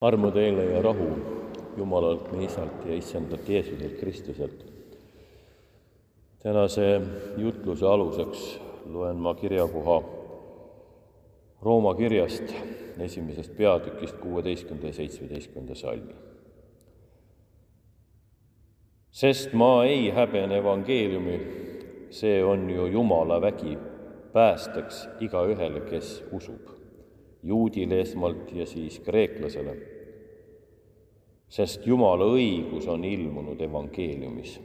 armu teile ja rahu Jumalalt, meie Isalt ja Issandalt Jeesuselt Kristuselt. tänase jutluse aluseks loen ma kirjakoha Rooma kirjast esimesest peatükist kuueteistkümnenda ja seitsmeteistkümnenda salmi. sest ma ei häbene evangeeliumi, see on ju Jumala vägi päästeks igaühele, kes usub juudile esmalt ja siis kreeklasele. sest Jumala õigus on ilmunud evangeeliumis,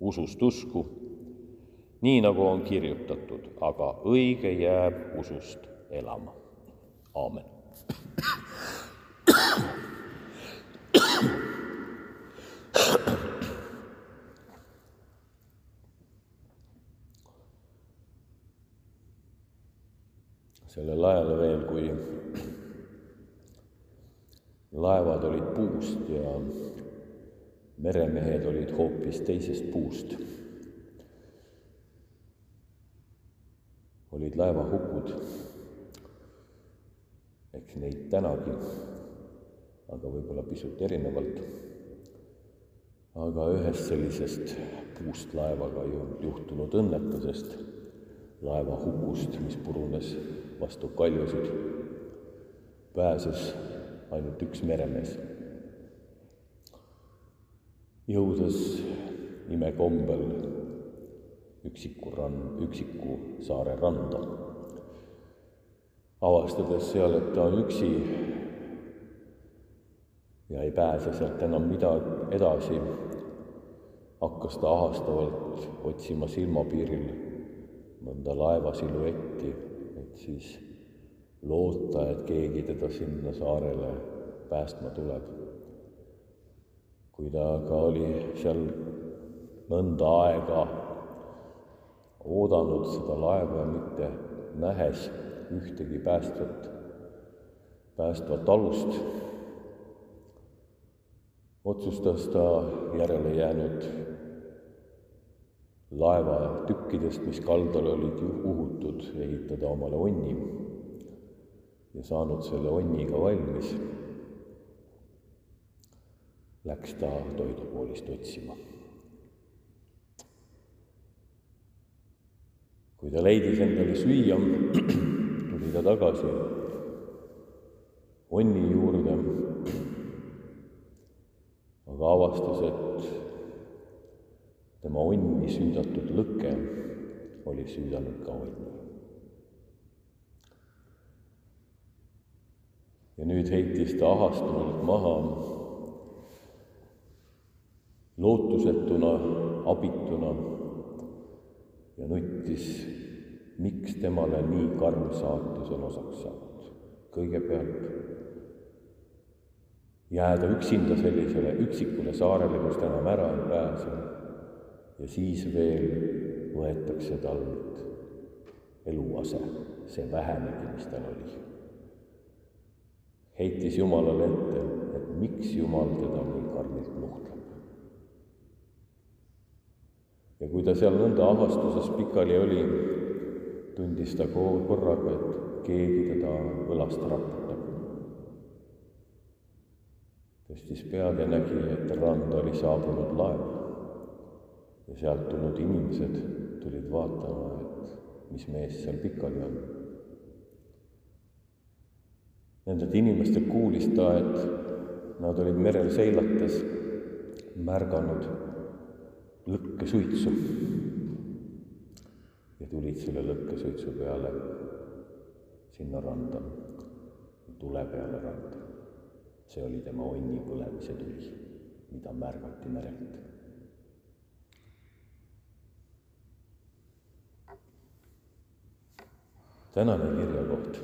usust usku, nii nagu on kirjutatud, aga õige jääb usust elama. aamen. Sellel ajal veel, kui laevad olid puust ja meremehed olid hoopis teisest puust. olid laevahukud, eks neid tänagi, aga võib-olla pisut erinevalt. aga ühest sellisest puust laevaga juhtunud õnnetusest, laevahukust, mis purunes vastu kaljusid, pääses ainult üks meremees. jõudes imekombel üksiku rann, üksiku saare randa, avastades seal, et ta on üksi ja ei pääse sealt enam midagi edasi, hakkas ta ahastavalt otsima silmapiiril mõnda laeva siluetti, et siis loota, et keegi teda sinna saarele päästma tuleb. kui ta aga oli seal mõnda aega oodanud seda laeva mitte nähes ühtegi päästvat, päästvat alust, otsustas ta järele jäänud laevatükkidest, mis kaldal olid uhutud, ehitada omale onni. Ja saanud selle onniga valmis, läks ta toidupoolist otsima. kui ta leidis endale süüa, tuli ta tagasi onni juurde, aga avastas, et tema onni süüdatud lõke oli süüdanud ka onni. ja nüüd heitis ta ahastunult maha lootusetuna, abituna ja nuttis, miks temale nii karm saatus on osaks saanud. kõigepealt jääda üksinda sellisele üksikule saarele, kus ta enam ära ei pääse ja siis veel võetakse talt eluase, see vähenegi, mis tal oli heitis Jumalale ette, et miks Jumal teda nii karmilt nuhtleb. ja kui ta seal nõnda avastuses pikali oli, tundis ta korraga, et keegi teda õlast raputab. tõstis pead ja nägi, et randa oli saabunud laev ja sealt tulnud inimesed tulid vaatama, et mis mees seal pikali on Nendelt inimestelt kuulis ta, et nad olid merel seilates märganud lõkkesuitsu ja tulid selle lõkkesuitsu peale sinna randa, tule peale randa. see oli tema onni põlemise tuli, mida märgati merelt. Tänane kirjakoht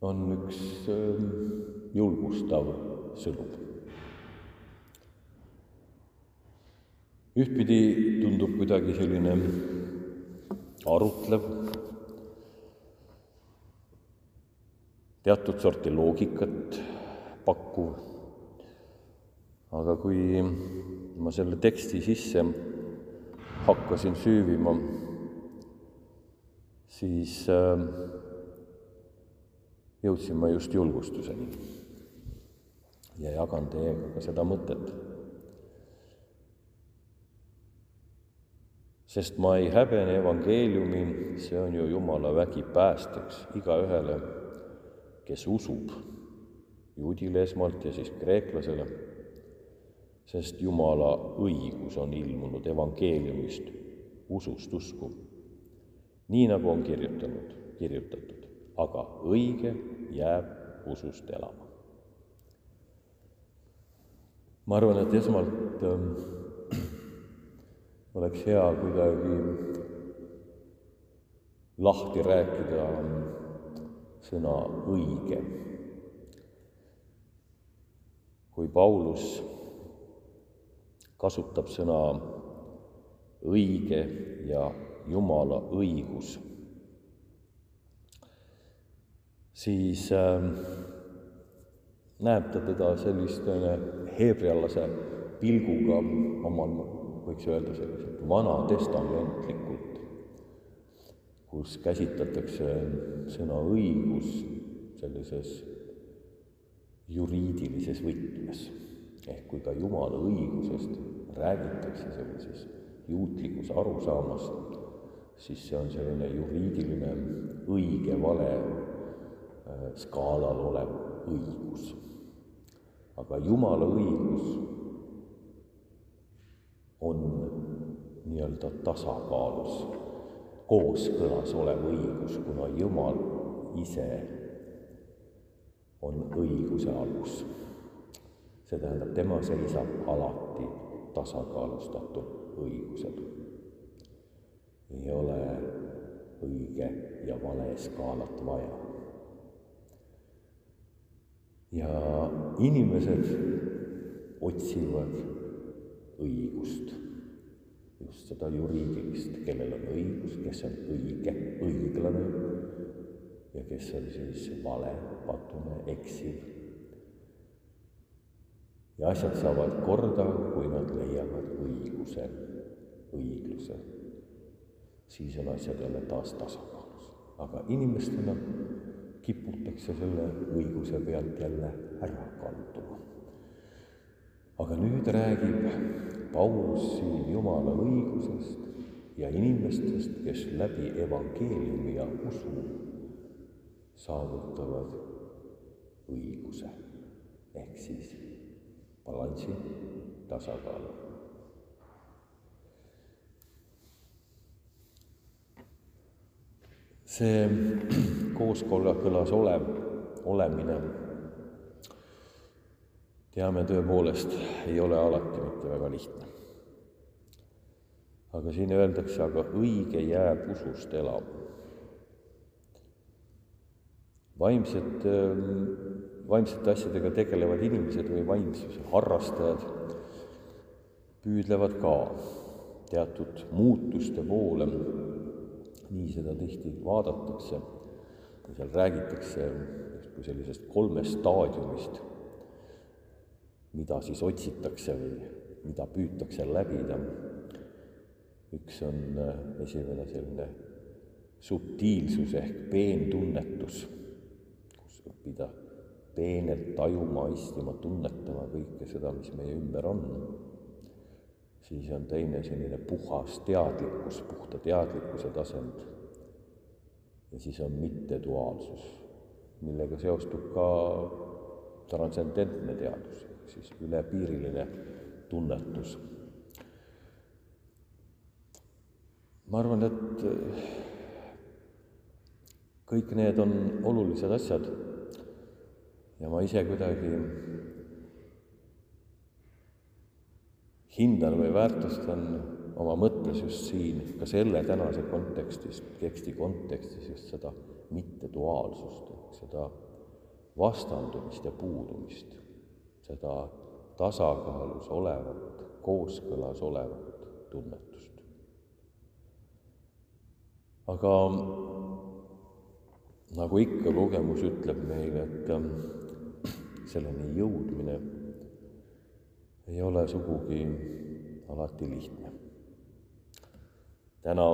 on üks ähm, julgustav sõnum. ühtpidi tundub kuidagi selline arutlev, teatud sorti loogikat pakkuv, aga kui ma selle teksti sisse hakkasin süüvima, siis äh, jõudsin ma just julgustuseni. ja jagan teiega ka seda mõtet. sest ma ei häbene evangeeliumi, see on ju Jumala vägi päästeks igaühele, kes usub, juudile esmalt ja siis kreeklasele, sest Jumala õigus on ilmunud evangeeliumist usust usku. Nii nagu on kirjutanud, kirjutatud, aga õige jääb usust elama. ma arvan, et esmalt ähm, oleks hea kuidagi lahti rääkida sõna õige. kui Paulus kasutab sõna õige ja Jumala õigus, siis äh, näeb ta teda selliste heebrealase pilguga omal, võiks öelda selliselt vanatestamentlikult, kus käsitletakse sõna õigus sellises juriidilises võtmes. ehk kui ka Jumala õigusest räägitakse sellises juutlikus arusaamas, siis see on selline juriidiline õige-vale äh, skaalal olev õigus. aga Jumala õigus on nii-öelda tasakaalus, kooskõlas olev õigus, kuna Jumal ise on õiguse alus. see tähendab, tema seisab alati tasakaalustatud õigusel. Ei ole õige ja vale skaalat vaja. ja inimesed otsivad õigust, just seda juriidilist, kellel on õigus, kes on õige, õiglane ja kes on siis vale, patune, eksiv. ja asjad saavad korda, kui nad leiavad õiguse õigluse, siis on asjad jälle taas tasakaalus. aga inimestena kiputakse selle õiguse pealt jälle ära kalduma. aga nüüd räägib Paulus siin Jumala õigusest ja inimestest, kes läbi evangeeliumi ja usu saavutavad õiguse ehk siis balansi, tasakaalu see kooskõlas olev, olemine, teame tõepoolest, ei ole alati mitte väga lihtne. aga siin öeldakse, aga õige jääb usust elama. vaimsed, vaimsete asjadega tegelevad inimesed või vaimsuse harrastajad püüdlevad ka teatud muutuste poole nii seda tihti vaadatakse seal räägitakse justkui sellisest kolmest staadiumist, mida siis otsitakse või mida püütakse läbida. üks on äh, esimene selline subtiilsus ehk peentunnetus, kus õppida peenelt tajuma, istima, tunnetama kõike seda, mis meie ümber on siis on teine selline puhas teadlikkus, puhta teadlikkuse tasand. ja siis on mitteduaalsus, millega seostub ka transcendentne teadus, ehk siis ülepiiriline tunnetus. ma arvan, et kõik need on olulised asjad ja ma ise kuidagi hindan või väärtustan oma mõttes just siin, ka selle tänase kontekstis, teksti kontekstis just seda mitteduaalsust, seda vastandumist ja puudumist, seda tasakaalus olevat, kooskõlas olevat tunnetust. aga nagu ikka, kogemus ütleb meile, et ähm, selleni jõudmine ei ole sugugi alati lihtne. täna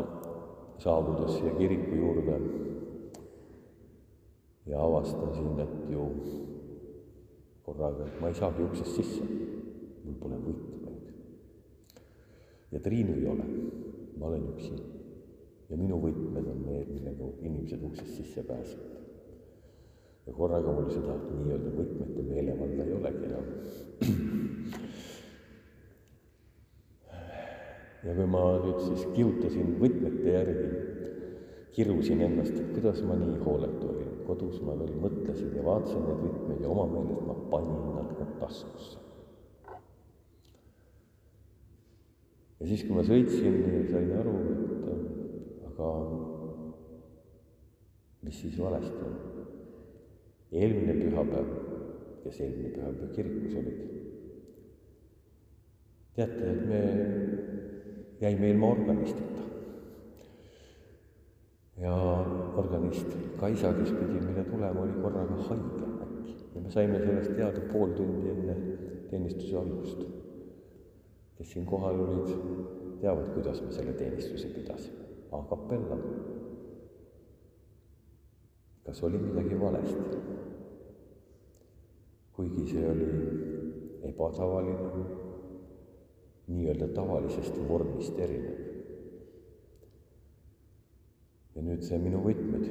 saabudes siia kiriku juurde ja avastasin, et ju korraga, et ma ei saagi uksest sisse, mul pole võtmeid. ja Triinu ei ole, ma olen üksi. ja minu võtmed on need, millega inimesed uksest sisse pääsevad. ja korraga mul seda nii-öelda võtmete meelevalda ei olegi enam. ja kui ma nüüd siis kihutasin võtmete järgi, kirusin ennast, et kuidas ma nii hooletu olin. kodus ma veel mõtlesin ja vaatasin neid võtmeid ja oma meelest ma panin nad ka taskusse. ja siis, kui ma sõitsin, sain aru, et aga mis siis valesti on. eelmine pühapäev, kes eelmine pühapäev kirikus olid, teate, et me jäime ilma organistita. ja organist Kaisa, kes pidi meile tulema, oli korraga haige äkki ja me saime sellest teada pool tundi enne teenistuse algust. kes siin kohal olid, teavad, kuidas me selle teenistuse pidasime. A capella. kas oli midagi valesti? kuigi see oli ebatavaline, nii-öelda tavalisest vormist erinev. ja nüüd see minu võtmed.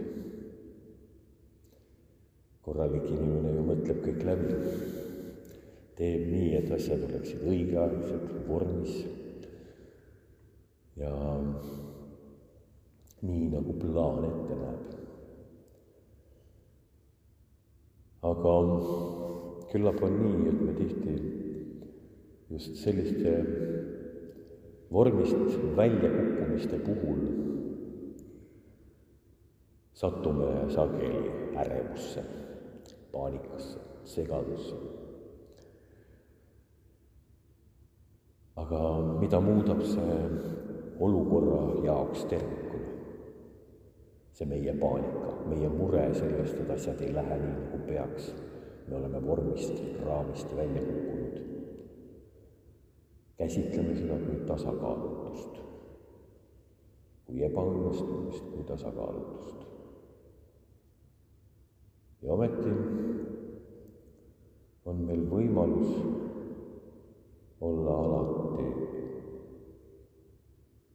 korralik inimene ju mõtleb kõik läbi, teeb nii, et asjad oleksid õigeaegselt vormis ja nii, nagu plaan ette näeb. aga küllap on nii, et me tihti just selliste vormist väljakukkumiste puhul satume sageli ärevusse, paanikasse, segadusse. aga mida muudab see olukorra jaoks tervikuna? see meie paanika, meie mure sellest, et asjad ei lähe nii, nagu peaks. me oleme vormist, raamist välja kukkunud. Käsitleme seda kui tasakaalutust, kui ebaõnnestumist, kui tasakaalutust. ja ometi on meil võimalus olla alati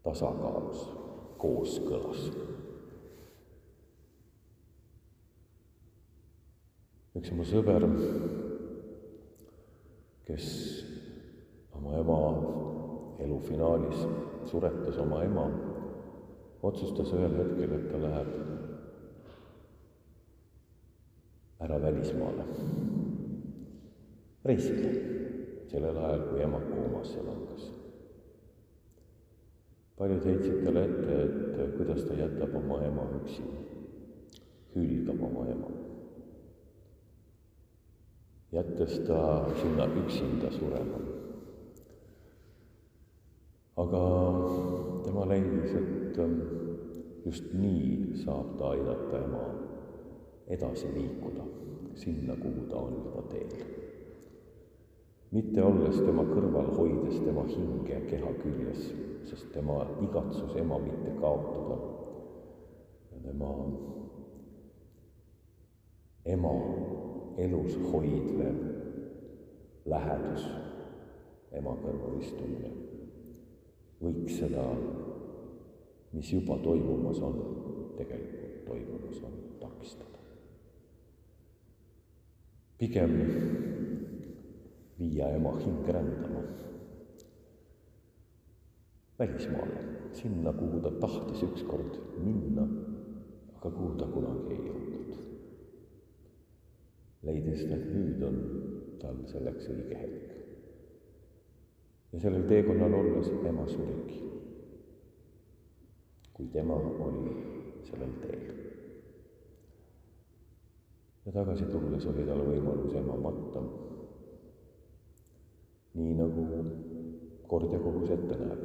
tasakaalus, kooskõlas. üks mu sõber, kes oma ema elu finaalis suretas oma ema, otsustas ühel hetkel, et ta läheb ära välismaale, reisile, sellel ajal, kui ema koomasse langes. paljud heitsid talle ette, et kuidas ta jätab oma ema üksi, hülgab oma ema, jättes ta sinna üksinda surema. Aga tema leidis, et just nii saab ta aidata ema edasi liikuda sinna, kuhu ta on juba teel. mitte olles tema kõrval, hoides tema hinge keha küljes, sest tema igatsus ema mitte kaotada ja tema ema elus hoidlev lähedus, ema kõrval istumine, võiks seda, mis juba toimumas on, tegelikult toimumas on, takistada pigem viia ema hing rändama välismaale, sinna, kuhu ta tahtis ükskord minna, aga kuhu ta kunagi ei jõudnud. leidis, et nüüd on tal selleks õige hetk. Ja sellel teekonnal olles ema surigi, kui tema oli sellel teel ja tagasi tulles oli tal võimalus ema matta. nii nagu kord ja kohus ette näeb.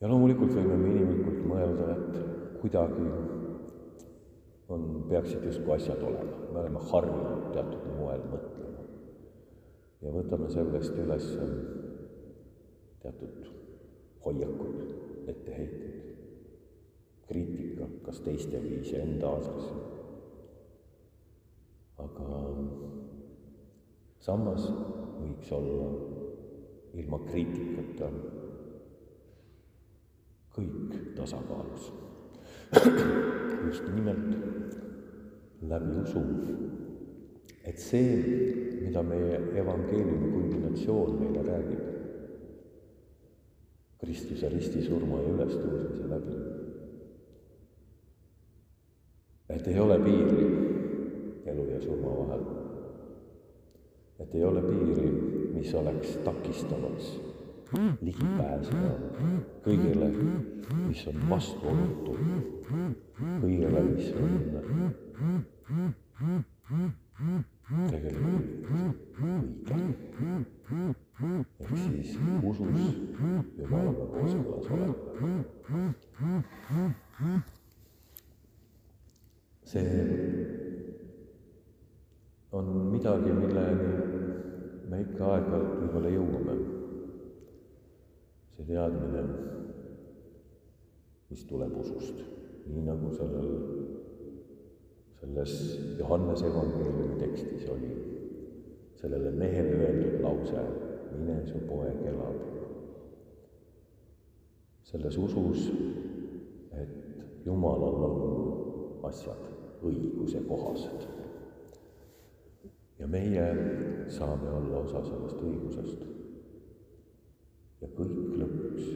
ja loomulikult võime me inimlikult mõelda, et kuidagi on, peaksid justkui asjad olema, me oleme harjunud teatud moel mõtlema. Ja võtame sellest üles teatud hoiakud, etteheited kriitika, kas teiste või iseenda aadressil. aga samas võiks olla ilma kriitikata kõik tasakaalus. just nimelt läbi usu, et see, mida meie evangeeliumi kulminatsioon meile räägib, Kristuse ristisurma ja ülestõusmise läbi, et ei ole piiri elu ja surma vahel. et ei ole piiri, mis oleks takistavaks ligipääsema kõigele, mis on vastuolutu, kõigele, mis on tegelikult õige. ehk siis usus Jumalaga kooskõlas olema. see on midagi, milleni me ikka aeg-ajalt võib-olla jõuame. see teadmine, mis tuleb usust, nii nagu sellel, selles Johannese evangeeliumi tekstis oli sellele mehele öeldud lause, mine, su poeg elab. selles usus, et Jumalal on asjad õiguse kohased ja meie saame olla osa sellest õigusest. ja kõik lõpuks,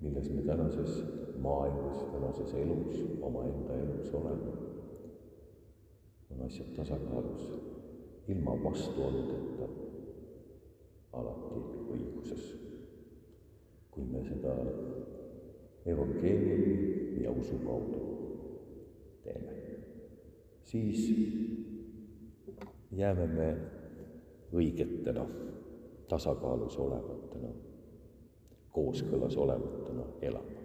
milles me tänases maailmas, tänases elus, omaenda elus oleme, on asjad tasakaalus, ilma vastuoludeta, alati õiguses. kui me seda evangeeliumi ja usu kaudu teeme, siis jääme me õigetena, tasakaalus olevatena, kooskõlas olevatena elama.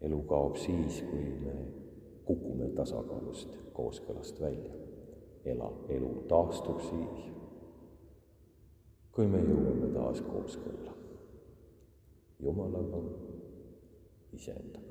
elu kaob siis, kui me kukume tasakaalust, kooskõlast välja. ela, elu taastub siis, kui me jõuame taas kooskõlla Jumalaga, iseendaga.